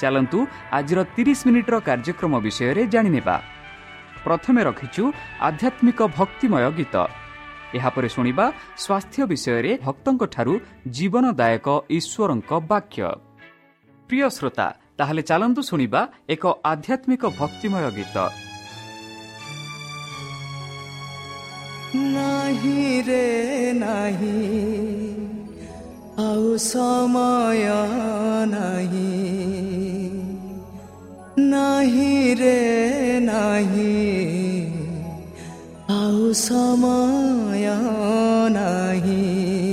ଚାଲନ୍ତୁ ଆଜିର ତିରିଶ ମିନିଟ୍ର କାର୍ଯ୍ୟକ୍ରମ ବିଷୟରେ ଜାଣିନେବା। ପ୍ରଥମେ ରଖିଛୁ ଆଧ୍ୟାତ୍ମିକ ଭକ୍ତିମୟ ଗୀତ। ଏହାପରେ ଶୁଣିବା ସ୍ୱାସ୍ଥ୍ୟ ବିଷୟରେ ଭକ୍ତଙ୍କଠାରୁ ଜୀବନଦାୟକ ଈଶ୍ୱରଙ୍କ ବାକ୍ୟ। ପ୍ରିୟ ଶ୍ରୋତା ତାହେଲେ ଚାଲନ୍ତୁ ଶୁଣିବା ଏକ ଆଧ୍ୟାତ୍ମିକ ଭକ୍ତିମୟ ଗୀତ। ନାହିଁ ରେ ନାହିଁ। आउ समय नाही नाही रे नाही आउ समय नाही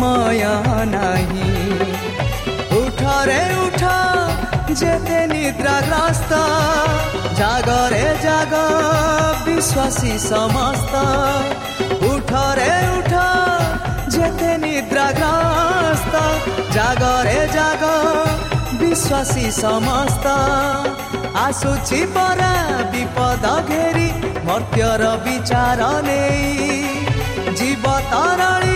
মায়া নাহি। উঠারে উঠা, যেতে নিদ্রা গ্রাস্ত জাগরে জাগ, বিশ্বাসী সমস্ত উঠারে উঠা, যেতে নিদ্রা গ্রাস্ত জাগরে জাগ, বিশ্বাসী সমস্ত আসুচি পরা বিপদ ঘেরি, মর্ত্যর বিচার নেই। জীব তারণী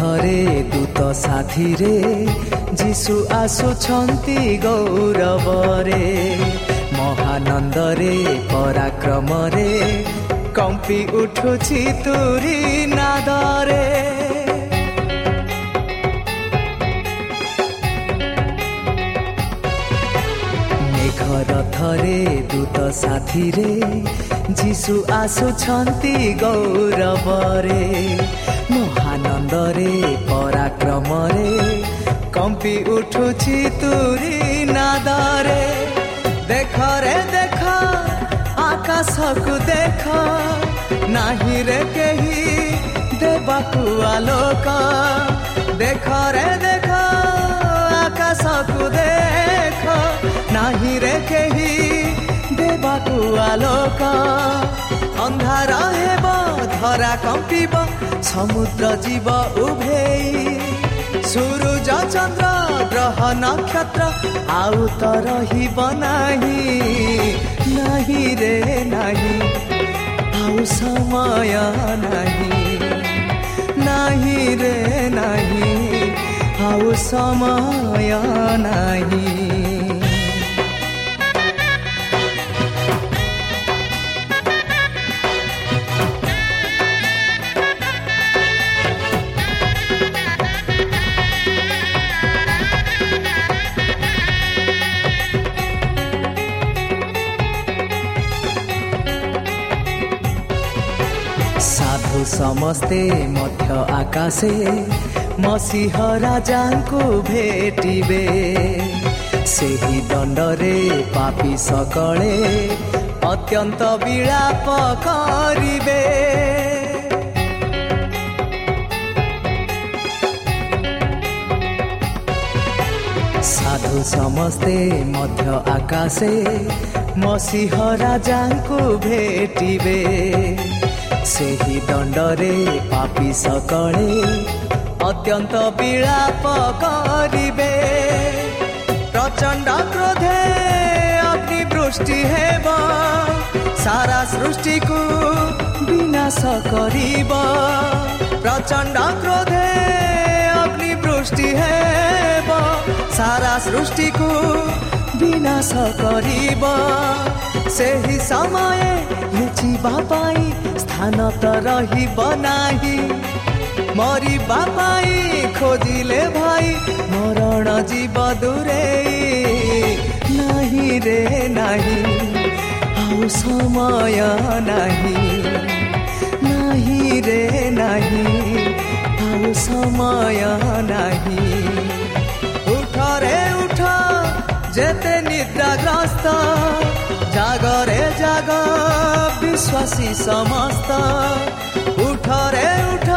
ଥରେ ଦୂତ ସାଥିରେ ଯୀଶୁ ଆସୁଛନ୍ତି ଗୌରବରେ ମହାନନ୍ଦରେ ପରାକ୍ରମରେ କମ୍ପି ଉଠୁଛି ତୁରି ନାଦରେ ମେଘର ଥରେ ଦୂତ ସାଥିରେ ଯୀଶୁ ଆସୁଛନ୍ତି ଗୌରବରେ ମହାନନ୍ଦରେ ପରାକ୍ରମରେ କମ୍ପି ଉଠୁଛି ତୁରି ନାଦରେ ଦେଖରେ ଦେଖ ଆକାଶକୁ ଦେଖ ନାହିଁ ରେ କେହି ଦେବାକୁ ଆଲୋକ ଦେଖରେ ଦେଖ ଆକାଶକୁ ଦେଖ ନାହିଁ ରେ କେହି ଦେବାକୁ ଆଲୋକ ଅନ୍ଧାର ହେବ ଧରା କମ୍ପିବ ସମୁଦ୍ର ଯିବ ଉଭେଇ ସୂରୁଜ ଚନ୍ଦ୍ର ଗ୍ରହ ନକ୍ଷତ୍ର ଆଉ ତ ରହିବ ନାହିଁ ନାହିଁ ରେ ନାହିଁ ଆଉ ସମୟ ନାହିଁ ନାହିଁ ରେ ନାହିଁ ଆଉ ସମୟ ନାହିଁ ସମସ୍ତେ ମଧ୍ୟ ଆକାଶେ ମସିହ ରାଜାଙ୍କୁ ଭେଟିବେ। ସେହି ଦଣ୍ଡରେ ପାପି ସକଳେ ଅତ୍ୟନ୍ତ ବିଳାପ କରିବେ। ସାଧୁ ସମସ୍ତେ ମଧ୍ୟ ଆକାଶେ ମସିହ ରାଜାଙ୍କୁ ଭେଟିବେ। ସେହି ଦଣ୍ଡରେ ପାପି ସକଳେ ଅତ୍ୟନ୍ତ ବିଳାପ କରିବେ। ପ୍ରଚଣ୍ଡ କ୍ରୋଧେ ଅଗ୍ନିବୃଷ୍ଟି ହେବ ସାରା ସୃଷ୍ଟିକୁ ବିନାଶ କରିବ। ପ୍ରଚଣ୍ଡ କ୍ରୋଧେ ଅଗ୍ନିବୃଷ୍ଟି ହେବ ସାରା ସୃଷ୍ଟିକୁ ବିନାଶ କରିବ। ସେହି ସମୟ भेची बापाई स्थान त रही बनाही मरी बापाई खोजिले भाइ मरण जीव दुरे। नाही रे नाही आउ समय नाही। नाही रे नाही आउ समय नाही। उठ रे उठ जेते निद्राग्रस्त। ଜାଗ ବିଶ୍ୱାସୀ ସମସ୍ତ ଉଠରେ ଉଠ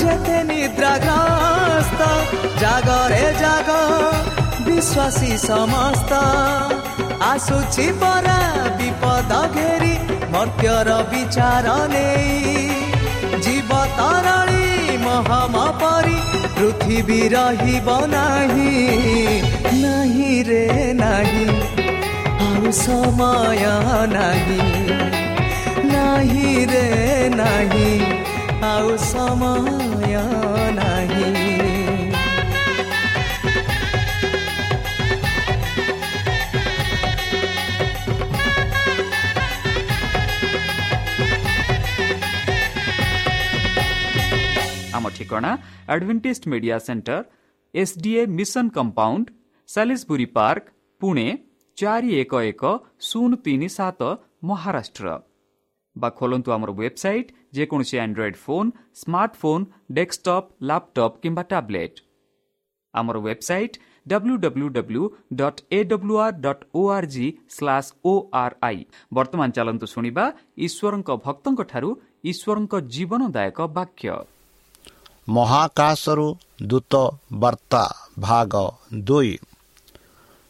ଯେତେ ନିଦ୍ରାଗ୍ରସ୍ତ ଜାଗରେ ଜାଗ ବିଶ୍ୱାସୀ ସମସ୍ତ ଆସୁଛି ପରା ବିପଦ ଘେରି ମର୍ତ୍ତ୍ୟର ବିଚାର ନେଇ ଜୀବ ତରଳି ମହମ ପରି ପୃଥିବୀ ରହିବ ନାହିଁ ନାହିଁ ରେ ନାହିଁ ଆଉ ସମୟ ନାହିଁ ନାହିଁ ରେ ନାହିଁ ଆଉ ସମୟ ନାହିଁ ଆମ ଠିକଣା Adventist media centre SDA mission compound Salisbury park Pune ଚାରି ଏକ ଏକ ଶୂନ ତିନି ସାତ ମହାରାଷ୍ଟ୍ର ବା ଖୋଲନ୍ତୁ ଆମର ୱେବସାଇଟ୍ ଯେକୌଣସି Android phone smartphone desktop laptop କିମ୍ବା ଟ୍ୟାବ୍ଲେଟ୍ ଆମର website W W W dot A W R dot O R G slash O R I ବର୍ତ୍ତମାନ ଚାଲନ୍ତୁ ଶୁଣିବା ଈଶ୍ୱରଙ୍କ ଭକ୍ତଙ୍କଠାରୁ ଈଶ୍ୱରଙ୍କ ଜୀବନଦାୟକ ବାକ୍ୟ ମହାକାଶରୁ ଦୂତ ବାର୍ତ୍ତା ଭାଗ ଦୁଇ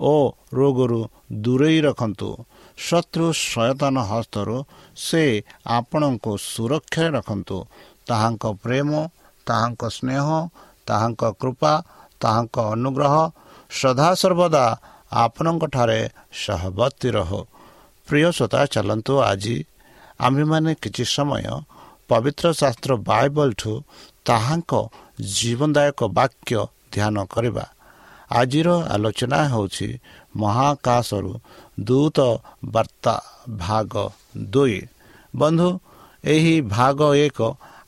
ଓ ରୋଗରୁ ଦୂରେଇ ରଖନ୍ତୁ। ଶତ୍ରୁ ସଚେତନ ହସ୍ତରୁ ସେ ଆପଣଙ୍କୁ ସୁରକ୍ଷାରେ ରଖନ୍ତୁ। ତାହାଙ୍କ ପ୍ରେମ ତାହାଙ୍କ ସ୍ନେହ ତାହାଙ୍କ କୃପା ତାହାଙ୍କ ଅନୁଗ୍ରହ ସଦାସର୍ବଦା ଆପଣଙ୍କଠାରେ ସହବର୍ତ୍ତୀ ରହୁ। ପ୍ରିୟ ଶ୍ରୋତା ଚାଲନ୍ତୁ ଆଜି ଆମ୍ଭେମାନେ କିଛି ସମୟ ପବିତ୍ର ଶାସ୍ତ୍ର ବାଇବଲଠୁ ତାହାଙ୍କ ଜୀବନଦାୟକ ବାକ୍ୟ ଧ୍ୟାନ କରିବା। ଆଜିର ଆଲୋଚନା ହେଉଛି ମହାକାଶରୁ ଦୂତ ବାର୍ତ୍ତା ଭାଗ ଦୁଇ। ବନ୍ଧୁ ଏହି ଭାଗ ଏକ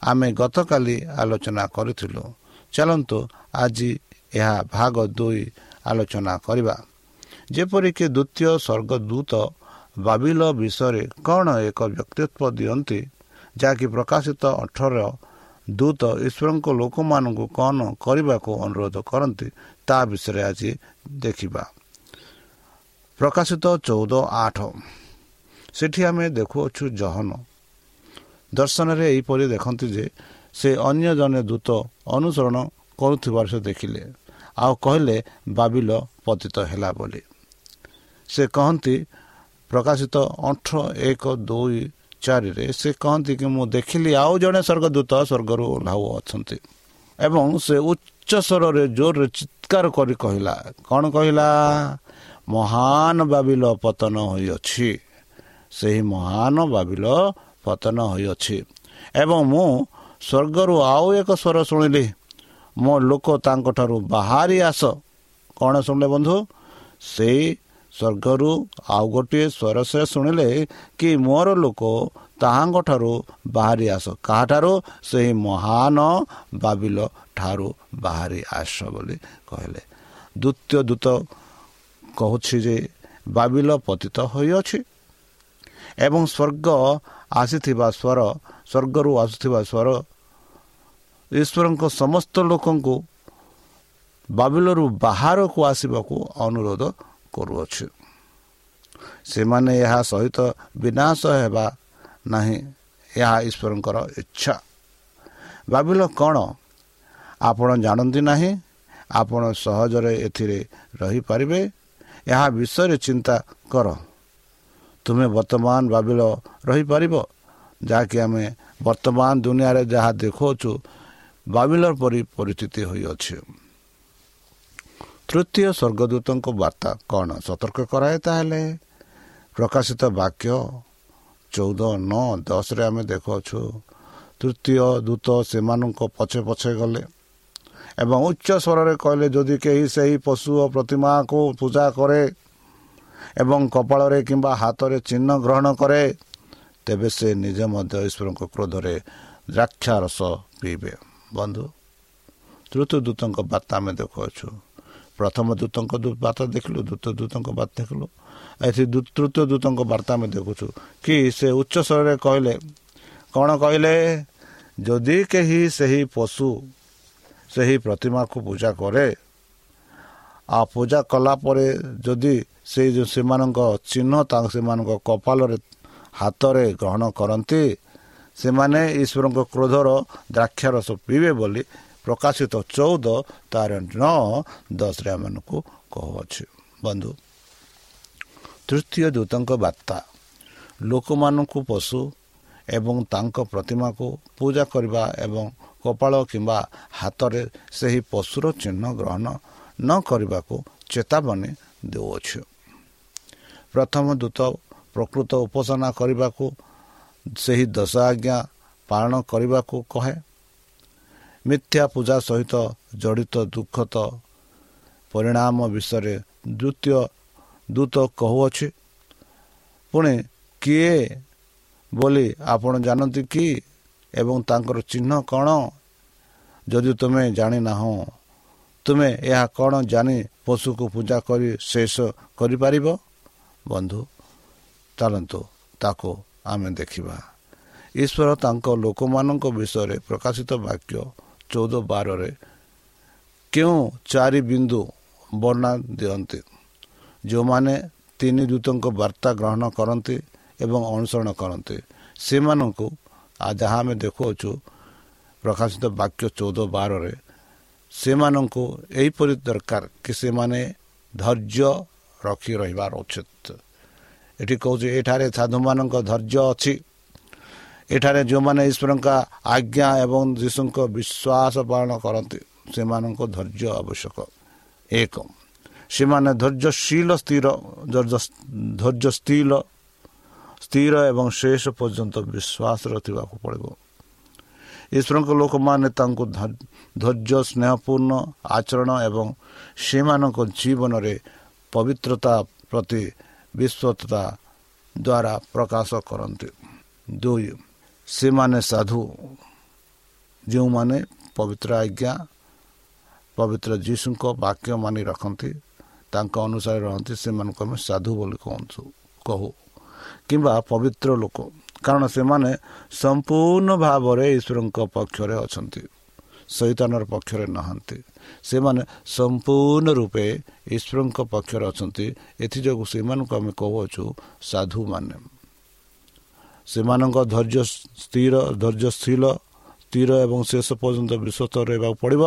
ଆମେ ଗତକାଲି ଆଲୋଚନା କରିଥିଲୁ। ଚାଲନ୍ତୁ ଆଜି ଏହା ଭାଗ ଦୁଇ ଆଲୋଚନା କରିବା। ଯେପରିକି ଦ୍ୱିତୀୟ ସ୍ୱର୍ଗଦୂତ ବାବିଲ ବିଷୟରେ କ'ଣ ଏକ ବ୍ୟକ୍ତିତ୍ୱ ଦିଅନ୍ତି ଯାହାକି ପ୍ରକାଶିତ ଅଠର ଦୂତ ଈଶ୍ୱରଙ୍କ ଲୋକମାନଙ୍କୁ କ'ଣ କରିବାକୁ ଅନୁରୋଧ କରନ୍ତି ତା ବିଷୟରେ ଆଜି ଦେଖିବା। ପ୍ରକାଶିତ ଚଉଦ ଆଠ। ସେଠି ଆମେ ଦେଖୁଅଛୁ ଜହନ। ଦର୍ଶନରେ ଏହିପରି ଦେଖନ୍ତି ଯେ ସେ ଅନ୍ୟ ଜଣେ ଦୂତ ଅନୁସରଣ କରୁଥିବାର ସେ ଦେଖିଲେ। ଆଉ କହିଲେ ବାବିଲ ପତିତ ହେଲା ବୋଲି। ସେ କହନ୍ତି ପ୍ରକାଶିତ ଅଠର ଏକ ଦୁଇ ଚାରିରେ ସେ କହନ୍ତି କି ମୁଁ ଦେଖିଲି ଆଉ ଜଣେ ସ୍ୱର୍ଗଦୂତ ସ୍ୱର୍ଗରୁ ଓହ୍ଲାଉ ଅଛନ୍ତି। ଏବଂ ସେ ଉଚ୍ଚ ସ୍ୱରରେ ଜୋରରେ ଚିତ୍କାର କରି କହିଲା କ'ଣ କହିଲା? ମହାନ ବାବିଲ ପତନ ହୋଇଅଛି। ସେହି ମହାନ ବାବିଲ ପତନ ହୋଇଅଛି। ଏବଂ ମୁଁ ସ୍ୱର୍ଗରୁ ଆଉ ଏକ ସ୍ୱର ଶୁଣିଲି। ମୋ ଲୋକ ତାଙ୍କଠାରୁ ବାହାରି ଆସ। କ'ଣ ଶୁଣିଲେ ବନ୍ଧୁ? ସେଇ ସ୍ୱର୍ଗରୁ ଆଉ ଗୋଟିଏ ସ୍ୱର ସେ ଶୁଣିଲେ କି ମୋର ଲୋକ ତାହାଙ୍କଠାରୁ ବାହାରି ଆସ। କାହାଠାରୁ? ସେହି ମହାନ ବାବିଲ ଠାରୁ ବାହାରି ଆସ ବୋଲି କହିଲେ। ଦ୍ୱିତୀୟ ଦୂତ କହୁଛି ଯେ ବାବିଲ ପତିତ ହୋଇଅଛି ଏବଂ ସ୍ୱର୍ଗ ଆସିଥିବା ସ୍ୱର ସ୍ୱର୍ଗରୁ ଆସୁଥିବା ସ୍ୱର ଈଶ୍ୱରଙ୍କ ସମସ୍ତ ଲୋକଙ୍କୁ ବାବିଲରୁ ବାହାରକୁ ଆସିବାକୁ ଅନୁରୋଧ କରୁଅଛି। ସେମାନେ ଏହା ସହିତ ବିନାଶ ହେବା ନାହିଁ ଏହା ଈଶ୍ୱରଙ୍କର ଇଚ୍ଛା। ବାବିଲ କ'ଣ? ଆପଣ ଜାଣନ୍ତି ନାହିଁ? ଆପଣ ସହଜରେ ଏଥିରେ ରହିପାରିବେ? ଏହା ବିଷୟରେ ଚିନ୍ତା କର। ତୁମେ ବର୍ତ୍ତମାନ ବାବିଲ ରହିପାରିବ? ଯାହାକି ଆମେ ବର୍ତ୍ତମାନ ଦୁନିଆରେ ଯାହା ଦେଖାଉଛୁ ବାବିଲର ପରି ପରିସ୍ଥିତି ହୋଇଅଛି। ତୃତୀୟ ସ୍ୱର୍ଗଦୂତଙ୍କ ବାର୍ତ୍ତା କ'ଣ? ସତର୍କ କରାଏ ତାହେଲେ? ପ୍ରକାଶିତ ବାକ୍ୟ ଚଉଦ ନଅ ଦଶରେ ଆମେ ଦେଖାଉଛୁ ତୃତୀୟ ଦୂତ ସେମାନଙ୍କ ପଛେ ପଛେ ଗଲେ ଏବଂ ଉଚ୍ଚ ସ୍ୱରରେ କହିଲେ ଯଦି କେହି ସେହି ପଶୁ ଓ ପ୍ରତିମାକୁ ପୂଜା କରେ ଏବଂ କପାଳରେ କିମ୍ବା ହାତରେ ଚିହ୍ନ ଗ୍ରହଣ କରେ ତେବେ ସେ ନିଜେ ମଧ୍ୟ ଈଶ୍ୱରଙ୍କ କ୍ରୋଧରେ ଦ୍ରାକ୍ଷା ରସ ପିଇବେ। ବନ୍ଧୁ ତୃତୀୟ ଦୂତଙ୍କ ବାର୍ତ୍ତା ଆମେ ଦେଖାଉଛୁ ପ୍ରଥମ ଦୂତଙ୍କ ବାର୍ତ୍ତା ଦେଖିଲୁ ଦ୍ୱିତୀୟ ଦୂତଙ୍କ ବାର୍ତ୍ତା ଦେଖିଲୁ। ଏଠି ତୃତୀୟ ଦୂତଙ୍କ ବାର୍ତ୍ତା ଆମେ ଦେଖୁଛୁ। କି ସେ ଉଚ୍ଚ ସ୍ୱରରେ କହିଲେ କ'ଣ କହିଲେ? ଯଦି କେହି ସେହି ପଶୁ ସେହି ପ୍ରତିମାକୁ ପୂଜା କରେ ଆଉ ପୂଜା କଲା ପରେ ଯଦି ସେଇ ଯେଉଁ ସେମାନଙ୍କ ଚିହ୍ନ ତାଙ୍କ ସେମାନଙ୍କ କପାଳରେ ହାତରେ ଗ୍ରହଣ କରନ୍ତି ସେମାନେ ଈଶ୍ୱରଙ୍କ କ୍ରୋଧର ଦ୍ରାକ୍ଷାରସ ପିଇବେ ବୋଲି ପ୍ରକାଶିତ ଚଉଦ ତାର ନଅ ଦଶରେ ଆମମାନଙ୍କୁ କହୁଅଛି ବନ୍ଧୁ ତୃତୀୟ ଦୂତଙ୍କ ବାର୍ତ୍ତା। ଲୋକମାନଙ୍କୁ ପଶୁ ଏବଂ ତାଙ୍କ ପ୍ରତିମାକୁ ପୂଜା କରିବା ଏବଂ କପାଳ କିମ୍ବା ହାତରେ ସେହି ପଶୁର ଚିହ୍ନ ଗ୍ରହଣ ନ କରିବାକୁ ଚେତାବନୀ ଦେଉଅଛୁ। ପ୍ରଥମ ଦୂତ ପ୍ରକୃତ ଉପାସନା କରିବାକୁ ସେହି ଦଶ ଆଜ୍ଞା ପାଳନ କରିବାକୁ କହେ। ମିଥ୍ୟା ପୂଜା ସହିତ ଜଡ଼ିତ ଦୁଃଖତ ପରିଣାମ ବିଷୟରେ ଦ୍ୱିତୀୟ ଦୂତ କହୁଅଛି ପୁଣି କିଏ ବୋଲି ଆପଣ ଜାଣନ୍ତି କି ଏବଂ ତାଙ୍କର ଚିହ୍ନ କ'ଣ? ଯଦି ତୁମେ ଜାଣିନାହଁ ତୁମେ ଏହା କ'ଣ ଜାଣି ପଶୁକୁ ପୂଜା କରି ଶେଷ କରିପାରିବ? ବନ୍ଧୁ ଚାଲନ୍ତୁ ତାକୁ ଆମେ ଦେଖିବା। ଈଶ୍ୱର ତାଙ୍କ ଲୋକମାନଙ୍କ ବିଷୟରେ ପ୍ରକାଶିତ ବାକ୍ୟ ଚଉଦ ବାରରେ କେଉଁ ଚାରି ବିନ୍ଦୁ ବର୍ଣ୍ଣନା ଦିଅନ୍ତି? ଯେଉଁମାନେ ତିନି ଦୂତଙ୍କ ବାର୍ତ୍ତା ଗ୍ରହଣ କରନ୍ତି ଏବଂ ଅନୁସରଣ କରନ୍ତି ସେମାନଙ୍କୁ ଯାହା ଆମେ ଦେଖୁଅଛୁ ପ୍ରକାଶିତ ବାକ୍ୟ ଚଉଦ ବାରରେ ସେମାନଙ୍କୁ ଏହିପରି ଦରକାର କି ସେମାନେ ଧୈର୍ଯ୍ୟ ରଖି ରହିବାର ଉଚିତ। ଏଠି କହୁଛି ଏଠାରେ ସାଧୁମାନଙ୍କ ଧୈର୍ଯ୍ୟ ଅଛି। ଏଠାରେ ଯେଉଁମାନେ ଈଶ୍ୱରଙ୍କ ଆଜ୍ଞା ଏବଂ ଯୀଶୁଙ୍କ ବିଶ୍ୱାସ ପାଳନ କରନ୍ତି ସେମାନଙ୍କ ଧୈର୍ଯ୍ୟ ଆବଶ୍ୟକ ଏକ ସେମାନେ ଧୈର୍ଯ୍ୟଶୀଳ ସ୍ଥିର ଧୈର୍ଯ୍ୟ ସ୍ଥିର ସ୍ଥିର ଏବଂ ଶେଷ ପର୍ଯ୍ୟନ୍ତ ବିଶ୍ୱାସ ରଖିବାକୁ ପଡ଼ିବ। ଈଶ୍ୱରଙ୍କ ଲୋକମାନେ ତାଙ୍କୁ ଧୈର୍ଯ୍ୟ ସ୍ନେହପୂର୍ଣ୍ଣ ଆଚରଣ ଏବଂ ସେମାନଙ୍କ ଜୀବନରେ ପବିତ୍ରତା ପ୍ରତି ବିଶ୍ୱତା ଦ୍ୱାରା ପ୍ରକାଶ କରନ୍ତି। ଦୁଇ ସେମାନେ ସାଧୁ ଯେଉଁମାନେ ପବିତ୍ର ଆଜ୍ଞା ପବିତ୍ର ଯୀଶୁଙ୍କ ବାକ୍ୟ ମାନି ରଖନ୍ତି ତାଙ୍କ ଅନୁସାରେ ରହନ୍ତି ସେମାନଙ୍କୁ ଆମେ ସାଧୁ ବୋଲି କହନ୍ତୁ କହୁ। କିମ୍ବା ପବିତ୍ର ଲୋକ କାରଣ ସେମାନେ ସମ୍ପୂର୍ଣ୍ଣ ଭାବରେ ଈଶ୍ୱରଙ୍କ ପକ୍ଷରେ ଅଛନ୍ତି ଶୈତାନର ପକ୍ଷରେ ନାହାନ୍ତି। ସେମାନେ ସମ୍ପୂର୍ଣ୍ଣ ରୂପେ ଈଶ୍ୱରଙ୍କ ପକ୍ଷରେ ଅଛନ୍ତି ଏଥିଯୋଗୁଁ ସେମାନଙ୍କୁ ଆମେ କହୁଅଛୁ ସାଧୁମାନେ। ସେମାନଙ୍କ ଧୈର୍ଯ୍ୟ ସ୍ଥିର ଧୈର୍ଯ୍ୟଶୀଳ ସ୍ଥିର ଏବଂ ଶେଷ ପର୍ଯ୍ୟନ୍ତ ବିଶ୍ୱସ୍ତ ରହିବାକୁ ପଡ଼ିବ।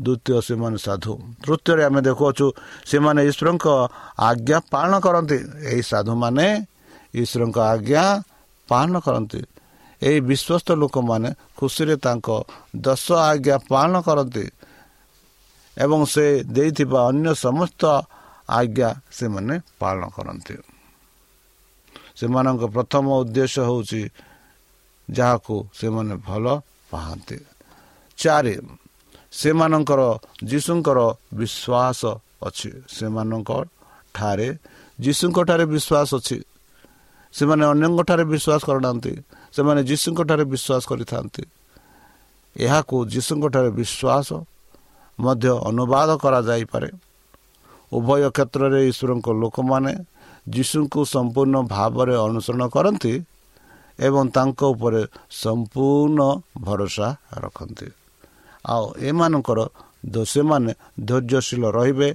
ଦ୍ୱିତୀୟ ସେମାନେ ସାଧୁ। ତୃତୀୟରେ ଆମେ ଦେଖୁଅଛୁ ସେମାନେ ଈଶ୍ୱରଙ୍କ ଆଜ୍ଞା ପାଳନ କରନ୍ତି। ଏହି ସାଧୁମାନେ ଈଶ୍ୱରଙ୍କ ଆଜ୍ଞା ପାଳନ କରନ୍ତି। ଏହି ବିଶ୍ୱସ୍ତ ଲୋକମାନେ ଖୁସିରେ ତାଙ୍କ ଦଶ ଆଜ୍ଞା ପାଳନ କରନ୍ତି ଏବଂ ସେ ଦେଇଥିବା ଅନ୍ୟ ସମସ୍ତ ଆଜ୍ଞା ସେମାନେ ପାଳନ କରନ୍ତି। ସେମାନଙ୍କ ପ୍ରଥମ ଉଦ୍ଦେଶ୍ୟ ହେଉଛି ଯାହାକୁ ସେମାନେ ଭଲ ପାଆନ୍ତି। ଚାରି ସେମାନଙ୍କର ଯୀଶୁଙ୍କର ବିଶ୍ୱାସ ଅଛି। ସେମାନଙ୍କ ଠାରେ ଯୀଶୁଙ୍କ ଠାରେ ବିଶ୍ୱାସ ଅଛି। ସେମାନେ ଅନ୍ୟଙ୍କଠାରେ ବିଶ୍ୱାସ କରୁନାହାନ୍ତି। ସେମାନେ ଯୀଶୁଙ୍କ ଠାରେ ବିଶ୍ୱାସ କରିଥାନ୍ତି। ଏହାକୁ ଯୀଶୁଙ୍କଠାରେ ବିଶ୍ୱାସ ମଧ୍ୟ ଅନୁବାଦ କରାଯାଇପାରେ। ଉଭୟ କ୍ଷେତ୍ରରେ ଈଶ୍ୱରଙ୍କ ଲୋକମାନେ ଯୀଶୁଙ୍କୁ ସମ୍ପୂର୍ଣ୍ଣ ଭାବରେ ଅନୁସରଣ କରନ୍ତି ଏବଂ ତାଙ୍କ ଉପରେ ସମ୍ପୂର୍ଣ୍ଣ ଭରସା ରଖନ୍ତି। ଆଉ ଏମାନଙ୍କର ସେମାନେ ଧୈର୍ଯ୍ୟଶୀଳ ରହିବେ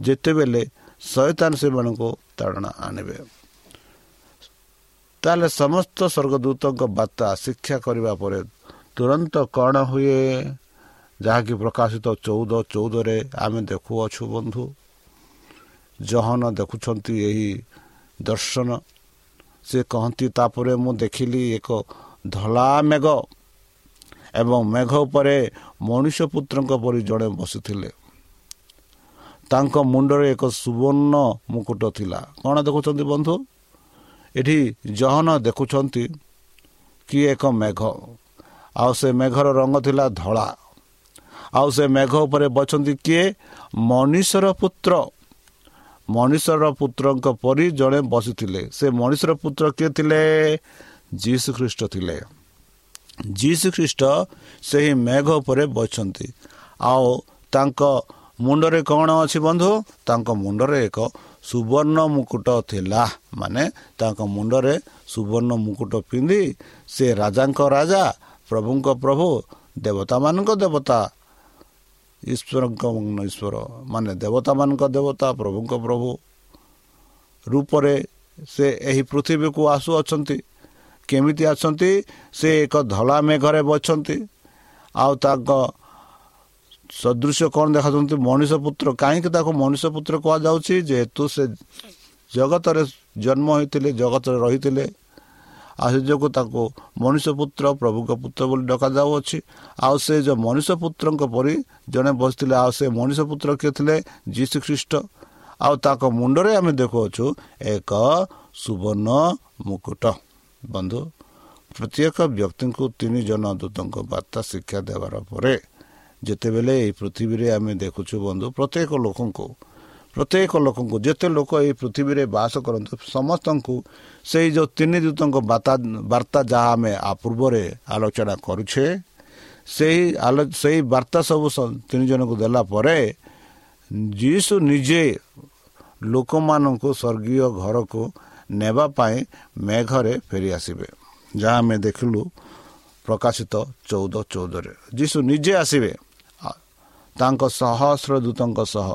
ଯେତେବେଳେ ଶୈତାନ ସେମାନଙ୍କୁ ତାଡ଼ନା ଆଣିବେ। ତାହେଲେ ସମସ୍ତ ସ୍ୱର୍ଗଦୂତଙ୍କ ବାର୍ତ୍ତା ଶିକ୍ଷା କରିବା ପରେ ତୁରନ୍ତ କ'ଣ ହୁଏ? ଯାହାକି ପ୍ରକାଶିତ ଚଉଦ ଚଉଦରେ ଆମେ ଦେଖୁଅଛୁ ବନ୍ଧୁ। ଜହନ ଦେଖୁଛନ୍ତି ଏହି ଦର୍ଶନ। ସେ କହନ୍ତି ତାପରେ ମୁଁ ଦେଖିଲି ଏକ ଧଳା ମେଘ ଏବଂ ମେଘ ଉପରେ ମଣିଷ ପୁତ୍ରଙ୍କ ପରି ଜଣେ ବସିଥିଲେ। ତାଙ୍କ ମୁଣ୍ଡରେ ଏକ ସୁବର୍ଣ୍ଣ ମୁକୁଟ ଥିଲା। କ'ଣ ଦେଖୁଛନ୍ତି ବନ୍ଧୁ? ଏଠି ଜହନ ଦେଖୁଛନ୍ତି କି ଏକ ମେଘ। ଆଉ ସେ ମେଘର ରଙ୍ଗ ଥିଲା ଧଳା। ଆଉ ସେ ମେଘ ଉପରେ ବଛନ୍ତି କିଏ? ମଣିଷର ପୁତ୍ର। ମଣିଷର ପୁତ୍ରଙ୍କ ପରି ଜଣେ ବସିଥିଲେ। ସେ ମଣିଷର ପୁତ୍ର କିଏ ଥିଲେ? ଯୀଶୁ ଖ୍ରୀଷ୍ଟ ଥିଲେ। ଯୀଶୁ ଖ୍ରୀଷ୍ଟ ସେହି ମେଘ ଉପରେ ବସିଛନ୍ତି। ଆଉ ତାଙ୍କ ମୁଣ୍ଡରେ କ'ଣ ଅଛି ବନ୍ଧୁ? ତାଙ୍କ ମୁଣ୍ଡରେ ଏକ ସୁବର୍ଣ୍ଣ ମୁକୁଟ ଥିଲା। ମାନେ ତାଙ୍କ ମୁଣ୍ଡରେ ସୁବର୍ଣ୍ଣ ମୁକୁଟ ପିନ୍ଧି ସେ ରାଜାଙ୍କ ରାଜା ପ୍ରଭୁଙ୍କ ପ୍ରଭୁ ଦେବତାମାନଙ୍କ ଦେବତା ଈଶ୍ୱରଙ୍କ ଈଶ୍ୱର। ମାନେ ଦେବତାମାନଙ୍କ ଦେବତା ପ୍ରଭୁଙ୍କ ପ୍ରଭୁ ରୂପରେ ସେ ଏହି ପୃଥିବୀକୁ ଆସୁଅଛନ୍ତି କେମିତି ଆସନ୍ତି? ସେ ଏକ ଧଳା ମେଘରେ ବଛନ୍ତି ଆଉ ତାଙ୍କ ସଦୃଶ୍ୟ କ'ଣ ଦେଖାଯାନ୍ତି ମଣିଷ ପୁତ୍ର। କାହିଁକି ତାକୁ ମଣିଷ ପୁତ୍ର କୁହାଯାଉଛି? ଯେହେତୁ ସେ ଜଗତରେ ଜନ୍ମ ହୋଇଥିଲେ ଜଗତରେ ରହିଥିଲେ। ଆଉ ସେ ଯୋଗୁଁ ତାକୁ ମଣିଷ ପୁତ୍ର ପ୍ରଭୁଙ୍କ ପୁତ୍ର ବୋଲି ଡକାଯାଉଅଛି। ଆଉ ସେ ଯେଉଁ ମଣିଷ ପୁତ୍ରଙ୍କ ପରି ଜଣେ ବସିଥିଲେ ଆଉ ସେ ମଣିଷ ପୁତ୍ର କିଏ ଥିଲେ? ଯୀଶୁ ଖ୍ରୀଷ୍ଟ ଆଉ ତାଙ୍କ ମୁଣ୍ଡରେ ଆମେ ଦେଖୁଅଛୁ ଏକ ସୁବର୍ଣ୍ଣ ମୁକୁଟ। ବନ୍ଧୁ ପ୍ରତ୍ୟେକ ବ୍ୟକ୍ତିଙ୍କୁ ତିନି ଜଣ ଦୂତଙ୍କ ବାର୍ତ୍ତା ଶିକ୍ଷା ଦେବାର ପରେ ଯେତେବେଳେ ଏହି ପୃଥିବୀରେ ଆମେ ଦେଖୁଛୁ ବନ୍ଧୁ ପ୍ରତ୍ୟେକ ଲୋକଙ୍କୁ ପ୍ରତ୍ୟେକ ଲୋକଙ୍କୁ ଯେତେ ଲୋକ ଏହି ପୃଥିବୀରେ ବାସ କରନ୍ତୁ ସମସ୍ତଙ୍କୁ ସେଇ ଯେଉଁ ତିନି ଦୂତଙ୍କ ବାର୍ତ୍ତା ଯାହା ଆମେ ପୂର୍ବରେ ଆଲୋଚନା କରୁଛେ ସେହି ସେଇ ବାର୍ତ୍ତା ସବୁ ତିନି ଜଣଙ୍କୁ ଦେଲା ପରେ ଯୀଶୁ ନିଜେ ଲୋକମାନଙ୍କୁ ସ୍ୱର୍ଗୀୟ ଘରକୁ ନେବା ପାଇଁ ମେଘରେ ଫେରିଆସିବେ ଯାହା ଆମେ ଦେଖିଲୁ ପ୍ରକାଶିତ ଚଉଦ ଚଉଦରେ। ଯୀଶୁ ନିଜେ ଆସିବେ ତାଙ୍କ ସହସ୍ର ଦୂତଙ୍କ ସହ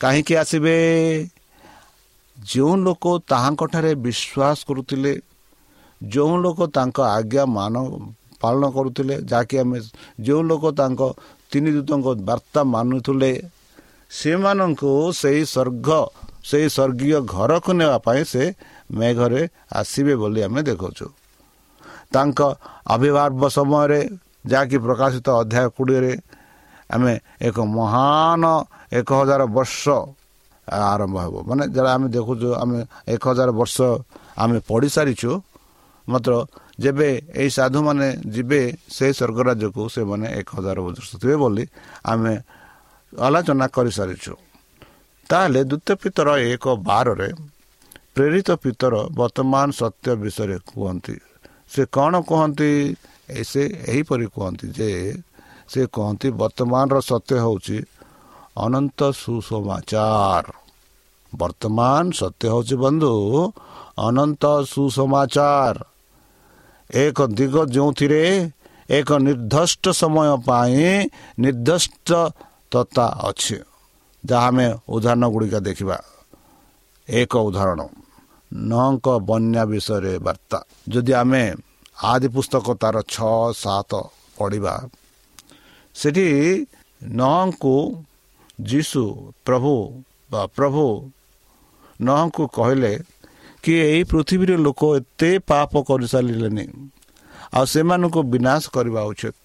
କାହିଁକି ଆସିବେ? ଯେଉଁ ଲୋକ ତାହାଙ୍କଠାରେ ବିଶ୍ୱାସ କରୁଥିଲେ ଯେଉଁ ଲୋକ ତାଙ୍କ ଆଜ୍ଞା ମାନ ପାଳନ କରୁଥିଲେ ଯାହାକି ଆମେ ଯେଉଁ ଲୋକ ତାଙ୍କ ତିନି ଦୂତଙ୍କ ବାର୍ତ୍ତା ମାନୁଥିଲେ ସେମାନଙ୍କୁ ସେଇ ସ୍ୱର୍ଗ ସେଇ ସ୍ୱର୍ଗୀୟ ଘରକୁ ନେବା ପାଇଁ ସେ ମେଘରେ ଆସିବେ ବୋଲି ଆମେ ଦେଖାଉଛୁ ତାଙ୍କ ଆବିର୍ଭାବ ସମୟରେ ଯାହାକି ପ୍ରକାଶିତ ଅଧ୍ୟାୟ କୋଡ଼ିଏରେ ଆମେ ଏକ ମହାନ ଏକ ହଜାର ବର୍ଷ ଆରମ୍ଭ ହେବ। ମାନେ ଯାହା ଆମେ ଦେଖୁଛୁ ଆମେ ଏକ ହଜାର ବର୍ଷ ଆମେ ପଢ଼ି ସାରିଛୁ ମାତ୍ର ଯେବେ ଏହି ସାଧୁମାନେ ଯିବେ ସେହି ସ୍ୱର୍ଗ ରାଜ୍ୟକୁ ସେମାନେ ଏକ ହଜାର ବର୍ଷ ଥିବେ ବୋଲି ଆମେ ଆଲୋଚନା କରିସାରିଛୁ ତାହେଲେ ଦ୍ୱିତୀୟ ପିତର ଏକ ବାରରେ ପ୍ରେରିତ ପିତର ବର୍ତ୍ତମାନ ସତ୍ୟ ବିଷୟରେ କୁହନ୍ତି। ସେ କ'ଣ କୁହନ୍ତି? ସେ ଏହିପରି କୁହନ୍ତି ଯେ ସେ କହନ୍ତି ବର୍ତ୍ତମାନର ସତ୍ୟ ହେଉଛି ଅନନ୍ତ ସୁସମାଚାର। ବର୍ତ୍ତମାନ ସତ୍ୟ ହେଉଛି ବନ୍ଧୁ ଅନନ୍ତ ସୁସମାଚାର। ଏକ ଦିଗ ଯେଉଁଥିରେ ଏକ ନିର୍ଦ୍ଦିଷ୍ଟ ସମୟ ପାଇଁ ନିର୍ଦ୍ଦିଷ୍ଟତା ଅଛି। ଯାହା ଆମେ ଉଦାହରଣ ଗୁଡ଼ିକ ଦେଖିବା। ଏକ ଉଦାହରଣ ନଙ୍କ ବନ୍ୟା ବିଷୟରେ ବାର୍ତ୍ତା। ଯଦି ଆମେ ଆଦି ପୁସ୍ତକ ତାର ଛଅ ସାତ ପଢ଼ିବା ସେଠି ନହଙ୍କୁ ଯୀଶୁ ପ୍ରଭୁ ବା ପ୍ରଭୁ ନହଙ୍କୁ କହିଲେ କି ଏହି ପୃଥିବୀରେ ଲୋକ ଏତେ ପାପ କରିସାରିଲେନି ଆଉ ସେମାନଙ୍କୁ ବିନାଶ କରିବା ଉଚିତ।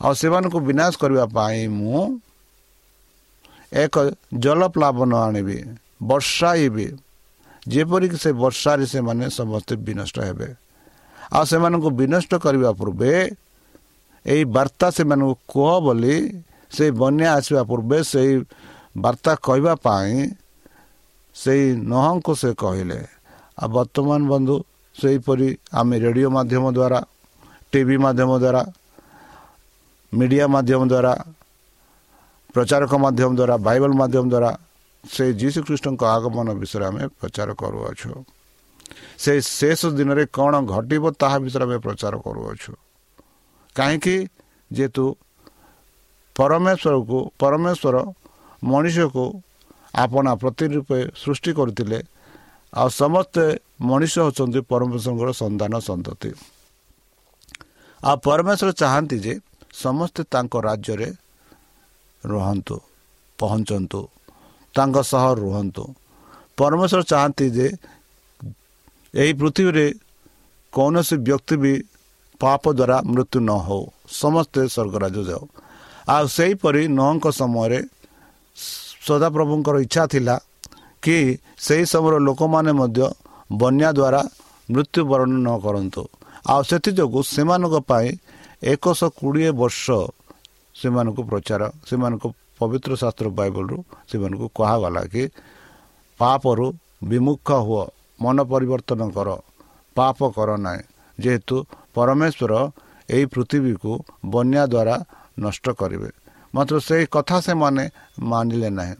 ଆଉ ସେମାନଙ୍କୁ ବିନାଶ କରିବା ପାଇଁ ମୁଁ ଏକ ଜଳପ୍ଲାବନ ଆଣିବି ବର୍ଷାଇବି। ଯେପରିକି ସେ ବର୍ଷାରେ ସେମାନେ ସମସ୍ତେ ବିନଷ୍ଟ ହେବେ। ଆଉ ସେମାନଙ୍କୁ ବିନଷ୍ଟ କରିବା ପୂର୍ବେ ଏଇ ବାର୍ତ୍ତା ସେମାନଙ୍କୁ କୁହ ବୋଲି ସେଇ ବନ୍ୟା ଆସିବା ପୂର୍ବେ ସେଇ ବାର୍ତ୍ତା କହିବା ପାଇଁ ସେଇ ନହଙ୍କୁ ସେ କହିଲେ। ଆଉ ବର୍ତ୍ତମାନ ବନ୍ଧୁ ସେହିପରି ଆମେ ରେଡ଼ିଓ ମାଧ୍ୟମ ଦ୍ୱାରା ଟିଭି ମାଧ୍ୟମ ଦ୍ୱାରା ମିଡ଼ିଆ ମାଧ୍ୟମ ଦ୍ୱାରା ପ୍ରଚାରକ ମାଧ୍ୟମ ଦ୍ୱାରା ବାଇବଲ ମାଧ୍ୟମ ଦ୍ୱାରା ସେଇ ଯୀଶୁଖ୍ରୀଷ୍ଟଙ୍କ ଆଗମନ ବିଷୟରେ ଆମେ ପ୍ରଚାର କରୁଅଛୁ। ସେ ଶେଷ ଦିନରେ କ'ଣ ଘଟିବ ତାହା ବିଷୟରେ ଆମେ ପ୍ରଚାର କରୁଅଛୁ। କାହିଁକି? ଯେହେତୁ ପରମେଶ୍ୱରକୁ ପରମେଶ୍ୱର ମଣିଷକୁ ଆପଣା ପ୍ରତି ରୂପେ ସୃଷ୍ଟି କରିଥିଲେ ଆଉ ସମସ୍ତେ ମଣିଷ ହେଉଛନ୍ତି ପରମେଶ୍ୱରଙ୍କର ସନ୍ତାନ ସନ୍ତତି। ଆଉ ପରମେଶ୍ୱର ଚାହାନ୍ତି ଯେ ସମସ୍ତେ ତାଙ୍କ ରାଜ୍ୟରେ ରୁହନ୍ତୁ ପହଞ୍ଚନ୍ତୁ ତାଙ୍କ ସହ ରୁହନ୍ତୁ। ପରମେଶ୍ୱର ଚାହାନ୍ତି ଯେ ଏହି ପୃଥିବୀରେ କୌଣସି ବ୍ୟକ୍ତି ବି ପାପ ଦ୍ୱାରା ମୃତ୍ୟୁ ନ ହେଉ। ସମସ୍ତେ ସ୍ୱର୍ଗରାଜ ଯାଉ ଆଉ ସେହିପରି ନଅଙ୍କ ସମୟରେ ସଦାପ୍ରଭୁଙ୍କର ଇଚ୍ଛା ଥିଲା କି ସେହି ସମୟର ଲୋକମାନେ ମଧ୍ୟ ବନ୍ୟା ଦ୍ୱାରା ମୃତ୍ୟୁବରଣ ନ କରନ୍ତୁ। ଆଉ ସେଥିଯୋଗୁଁ ସେମାନଙ୍କ ପାଇଁ ଏକଶହ କୋଡ଼ିଏ ବର୍ଷ ସେମାନଙ୍କୁ ପ୍ରଚାର ସେମାନଙ୍କୁ ପବିତ୍ର ଶାସ୍ତ୍ର ବାଇବଲରୁ ସେମାନଙ୍କୁ କୁହାଗଲା କି ପାପରୁ ବିମୁଖ ହୁଅ ମନ ପରିବର୍ତ୍ତନ କର ପାପ କର ନାହିଁ। ଯେହେତୁ ପରମେଶ୍ୱର ଏହି ପୃଥିବୀକୁ ବନ୍ୟା ଦ୍ୱାରା ନଷ୍ଟ କରିବେ। ମାତ୍ର ସେଇ କଥା ସେମାନେ ମାନିଲେ ନାହିଁ।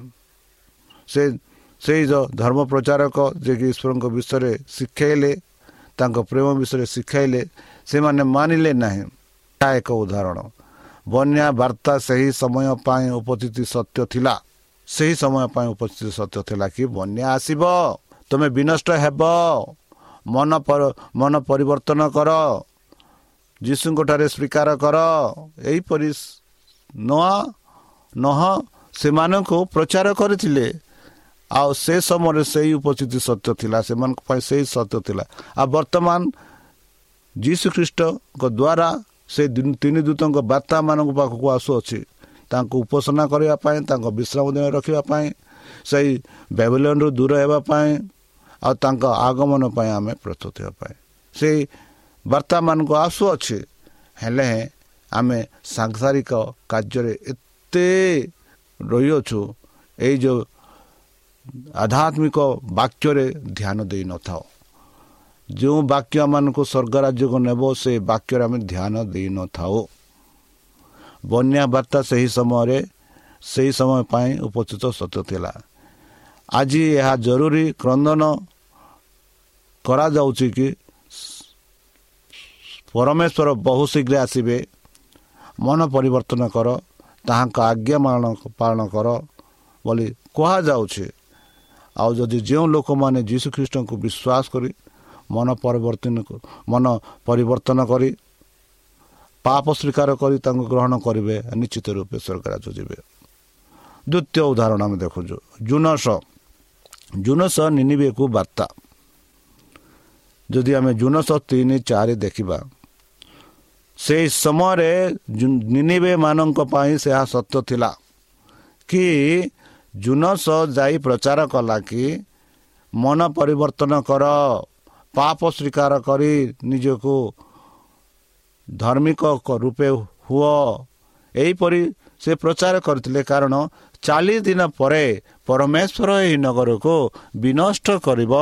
ସେ ସେଇ ଯେଉଁ ଧର୍ମ ପ୍ରଚାରକ ଯିଏକି ଈଶ୍ୱରଙ୍କ ବିଷୟରେ ଶିଖାଇଲେ ତାଙ୍କ ପ୍ରେମ ବିଷୟରେ ଶିଖାଇଲେ ସେମାନେ ମାନିଲେ ନାହିଁ। ଏହା ଏକ ଉଦାହରଣ। ବନ୍ୟା ବାର୍ତ୍ତା ସେହି ସମୟ ପାଇଁ ଉପସ୍ଥିତ ସତ୍ୟ ଥିଲା। ସେହି ସମୟ ପାଇଁ ଉପସ୍ଥିତ ସତ୍ୟ ଥିଲା କି ବନ୍ୟା ଆସିବ ତୁମେ ବିନଷ୍ଟ ହେବ। ମନ ମନ ପରିବର୍ତ୍ତନ କର। ଯୀଶୁଙ୍କଠାରେ ସ୍ୱୀକାର କର। ଏହିପରି ନୂଆ ନହ ସେମାନଙ୍କୁ ପ୍ରଚାର କରିଥିଲେ। ଆଉ ସେ ସମୟରେ ସେଇ ଉପସ୍ଥିତି ସତ୍ୟ ଥିଲା। ସେମାନଙ୍କ ପାଇଁ ସେଇ ସତ୍ୟ ଥିଲା। ଆଉ ବର୍ତ୍ତମାନ ଯୀଶୁ ଖ୍ରୀଷ୍ଟଙ୍କ ଦ୍ୱାରା ସେ ତିନି ଦୂତଙ୍କ ବାର୍ତ୍ତା ମାନଙ୍କ ପାଖକୁ ଆସୁଅଛି। ତାଙ୍କୁ ଉପାସନା କରିବା ପାଇଁ ତାଙ୍କ ବିଶ୍ରାମ ଦିନ ରଖିବା ପାଇଁ ସେଇ ବେବଲନରୁ ଦୂର ହେବା ପାଇଁ ଆଉ ତାଙ୍କ ଆଗମନ ପାଇଁ ଆମେ ପ୍ରସ୍ତୁତ ହେବା ପାଇଁ। ସେଇ ବାର୍ତ୍ତାମାନଙ୍କୁ ଆସୁଅଛି। ହେଲେ ଆମେ ସାଂସାରିକ କାର୍ଯ୍ୟରେ ଏତେ ରହିଅଛୁ ଏଇ ଯେଉଁ ଆଧ୍ୟାତ୍ମିକ ବାକ୍ୟରେ ଧ୍ୟାନ ଦେଇନଥାଉ ଯେଉଁ ବାକ୍ୟମାନଙ୍କୁ ସ୍ୱର୍ଗ ରାଜ୍ୟକୁ ନେବ ସେ ବାକ୍ୟରେ ଆମେ ଧ୍ୟାନ ଦେଇନଥାଉ ବନ୍ୟା ବାର୍ତ୍ତା ସେହି ସମୟରେ ସେହି ସମୟ ପାଇଁ ଉପସ୍ଥିତ ସତ୍ୟ ଥିଲା। ଆଜି ଏହା ଜରୁରୀ କ୍ରନ୍ଦନ କରାଯାଉଛି କି ପରମେଶ୍ୱର ବହୁ ଶୀଘ୍ର ଆସିବେ। ମନ ପରିବର୍ତ୍ତନ କର ତାହାଙ୍କ ଆଜ୍ଞା ପାଳନ କର ବୋଲି କୁହାଯାଉଛି। ଆଉ ଯଦି ଯେଉଁ ଲୋକମାନେ ଯୀଶୁଖ୍ରୀଷ୍ଟଙ୍କୁ ବିଶ୍ୱାସ କରି ମନ ପରିବର୍ତ୍ତନ ମନ ପରିବର୍ତ୍ତନ କରି ପାପ ସ୍ୱୀକାର କରି ତାଙ୍କୁ ଗ୍ରହଣ କରିବେ ନିଶ୍ଚିତ ରୂପେ ସ୍ୱର୍ଗରାଜ ଯିବେ। ଦ୍ୱିତୀୟ ଉଦାହରଣ ଆମେ ଦେଖୁଛୁ। ଜୁନସ ଜୁନସ ନିନିବେକୁ ବାର୍ତ୍ତା। ଯଦି ଆମେ ଜୁନସ ତିନି ଚାରି ଦେଖିବା ସେହି ସମୟରେ ନିନିବେ ମାନଙ୍କ ପାଇଁ ସେହା ସତ୍ୟ ଥିଲା। କି ଜୁନସ ଯାଇ ପ୍ରଚାର କଲା କି ମନ ପରିବର୍ତ୍ତନ କର ପାପ ସ୍ୱୀକାର କରି ନିଜକୁ ଧାର୍ମିକ ରୂପେ ହୁଅ। ଏହିପରି ସେ ପ୍ରଚାର କରିଥିଲେ। କାରଣ ଚାଳିଶ ଦିନ ପରେ ପରମେଶ୍ୱର ଏହି ନଗରକୁ ବିନଷ୍ଟ କରିବ।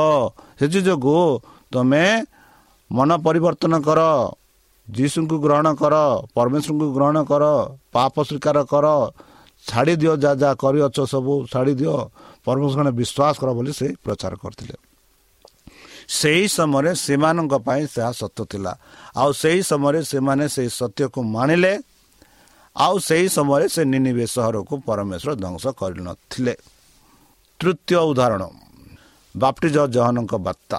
ସେଥିଯୋଗୁଁ ତୁମେ ମନ ପରିବର୍ତ୍ତନ କର। ଯୀଶୁଙ୍କୁ ଗ୍ରହଣ କର ପରମେଶ୍ୱରଙ୍କୁ ଗ୍ରହଣ କର ପାପ ସ୍ୱୀକାର କର ଛାଡ଼ି ଦିଅ ଯାହା ଯାହା କରିଅଛ ସବୁ ଛାଡ଼ି ଦିଅ ପରମେଶ୍ୱର ବିଶ୍ୱାସ କର ବୋଲି ସେ ପ୍ରଚାର କରିଥିଲେ। ସେହି ସମୟରେ ସେମାନଙ୍କ ପାଇଁ ସେହା ସତ୍ୟ ଥିଲା। ଆଉ ସେହି ସମୟରେ ସେମାନେ ସେହି ସତ୍ୟକୁ ମାଣିଲେ ଆଉ ସେହି ସମୟରେ ସେ ନିନିବେ ସହରକୁ ପରମେଶ୍ୱର ଧ୍ୱଂସ କରିନଥିଲେ। ତୃତୀୟ ଉଦାହରଣ ବାପ୍ଟିଜ ଜହନଙ୍କ ବାର୍ତ୍ତା।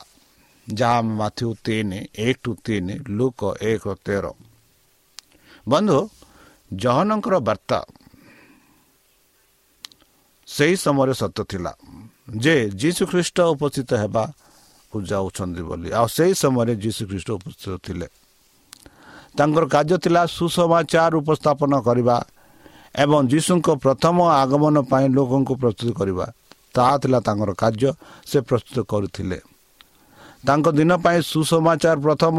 ଯାହା ମାଥ୍ୟୁ ତିନି ଏକ ଟୁ ତିନି ଲୁକ ଏକ ତେର ବନ୍ଧୁ ଜହନଙ୍କର ବାର୍ତ୍ତା ସେହି ସମୟରେ ସତ୍ୟ ଥିଲା ଯେ ଯୀଶୁ ଖ୍ରୀଷ୍ଟ ଉପସ୍ଥିତ ହେବାକୁ ଯାଉଛନ୍ତି ବୋଲି ଆଉ ସେହି ସମୟରେ ଯୀଶୁ ଖ୍ରୀଷ୍ଟ ଉପସ୍ଥିତ ଥିଲେ ତାଙ୍କର କାର୍ଯ୍ୟ ଥିଲା ସୁସମାଚାର ଉପସ୍ଥାପନ କରିବା ଏବଂ ଯୀଶୁଙ୍କ ପ୍ରଥମ ଆଗମନ ପାଇଁ ଲୋକଙ୍କୁ ପ୍ରସ୍ତୁତ କରିବା ତାହା ଥିଲା ତାଙ୍କର କାର୍ଯ୍ୟ ସେ ପ୍ରସ୍ତୁତ କରୁଥିଲେ ତାଙ୍କ ଦିନ ପାଇଁ ସୁସମାଚାର ପ୍ରଥମ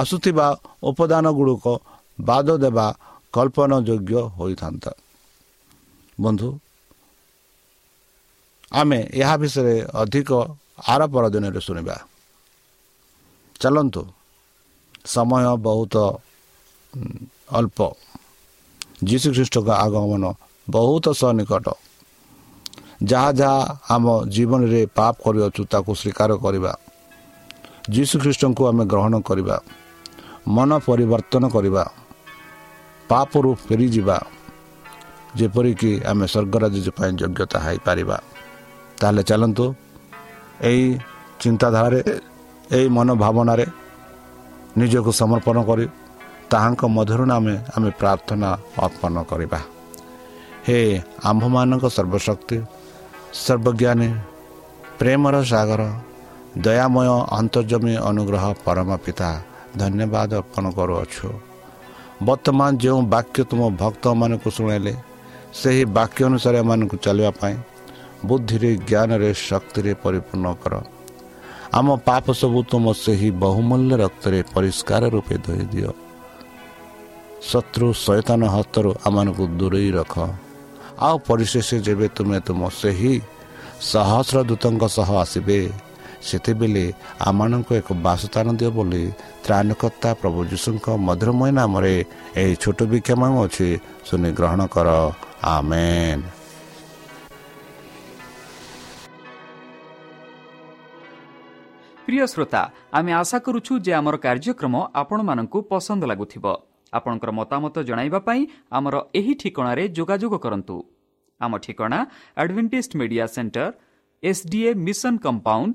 ଆସୁଥିବା ଉପାଦାନ ଗୁଡ଼ିକ ବାଦ ଦେବା କଳ୍ପନା ଯୋଗ୍ୟ ହୋଇଥାନ୍ତା। ବନ୍ଧୁ ଆମେ ଏହା ବିଷୟରେ ଅଧିକ ଆର ପରଦିନରେ ଶୁଣିବା। ଚାଲନ୍ତୁ ସମୟ ବହୁତ ଅଳ୍ପ। ଯୀଶୁଖ୍ରୀଷ୍ଟଙ୍କ ଆଗମନ ବହୁତ ସନ୍ନିକଟ ଯାହା ଯାହା ଆମ ଜୀବନରେ ପାପ କରିଅଛୁ ତାକୁ ସ୍ୱୀକାର କରିବା। ଯୀଶୁଖ୍ରୀଷ୍ଟଙ୍କୁ ଆମେ ଗ୍ରହଣ କରିବା ମନ ପରିବର୍ତ୍ତନ କରିବା ପାପରୁ ଫେରିଯିବା ଯେପରିକି ଆମେ ସ୍ୱର୍ଗରାଜ ପାଇଁ ଯୋଗ୍ୟତା ହେଇପାରିବା। ତାହେଲେ ଚାଲନ୍ତୁ ଏହି ଚିନ୍ତାଧାରାରେ ଏହି ମନୋଭାବନାରେ ନିଜକୁ ସମର୍ପଣ କରି ତାହାଙ୍କ ମଧୁର ନାମେ ଆମେ ପ୍ରାର୍ଥନା ଅର୍ପଣ କରିବା। ହେ ଆମ୍ଭମାନଙ୍କ ସର୍ବଶକ୍ତି ସର୍ବଜ୍ଞାନୀ ପ୍ରେମର ସାଗର ଦୟାମୟ ଅନ୍ତର୍ଜମୀ ଅନୁଗ୍ରହ ପରମ ପିତା ଧନ୍ୟବାଦ ଅର୍ପଣ କରୁଅଛୁ। ବର୍ତ୍ତମାନ ଯେଉଁ ବାକ୍ୟ ତୁମ ଭକ୍ତମାନଙ୍କୁ ଶୁଣାଇଲେ ସେହି ବାକ୍ୟ ଅନୁସାରେ ଏମାନଙ୍କୁ ଚାଲିବା ପାଇଁ ବୁଦ୍ଧିରେ ଜ୍ଞାନରେ ଶକ୍ତିରେ ପରିପୂର୍ଣ୍ଣ କର। ଆମ ପାପ ସବୁ ତୁମ ସେହି ବହୁମୂଲ୍ୟ ରକ୍ତରେ ପରିଷ୍କାର ରୂପେ ଧୋଇ ଦିଅ। ଶତ୍ରୁ ସୈତାନ ହାତରୁ ଆମମାନଙ୍କୁ ଦୂରେଇ ରଖ। ଆଉ ପରିଶେଷ ଯେବେ ତୁମେ ତୁମ ସେହି ସହସ୍ର ଦୂତଙ୍କ ସହ ଆସିବେ ସେତେବେଳେ ଆମମାନଙ୍କୁ ଏକ ବାସସ୍ଥାନ ଦିଅ ବୋଲି ତ୍ରାଣକର୍ତ୍ତା ପ୍ରଭୁ ଯୀଶୁଙ୍କ ମଧୁରମୟ ନାମରେ ଏହି ଛୋଟ ବିକ୍ଷମ ଅଛି ଶୁଣି ଗ୍ରହଣ କର। ଆମେନ୍। ପ୍ରିୟ ଶ୍ରୋତା ଆମେ ଆଶା କରୁଛୁ ଯେ ଆମର କାର୍ଯ୍ୟକ୍ରମ ଆପଣମାନଙ୍କୁ ପସନ୍ଦ ଲାଗୁଥିବ। ଆପଣଙ୍କର ମତାମତ ଜଣାଇବା ପାଇଁ ଆମର ଏହି ଠିକଣାରେ ଯୋଗାଯୋଗ କରନ୍ତୁ। ଆମ ଠିକଣା advantage media centre S D A mission compound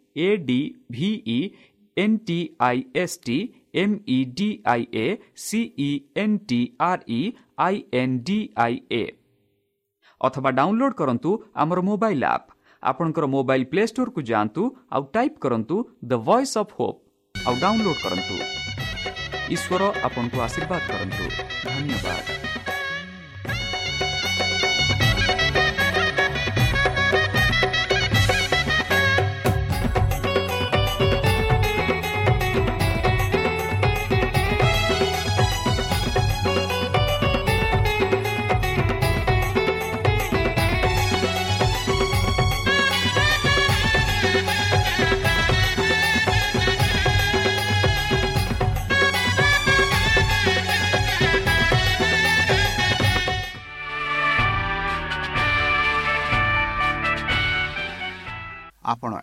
A D V E N T I S T M E D I A C E N T R E I N D I A ଅଥବା download କରନ୍ତୁ ଆମର mobile app ଆପଣଙ୍କର mobile play ଷ୍ଟୋରକୁ ଯାଆନ୍ତୁ ଆଉ type କରନ୍ତୁ the voice of hope ଆଉ download କରନ୍ତୁ ଈଶ୍ୱର ଆପଣଙ୍କୁ ଆଶୀର୍ବାଦ କରନ୍ତୁ ଧନ୍ୟବାଦ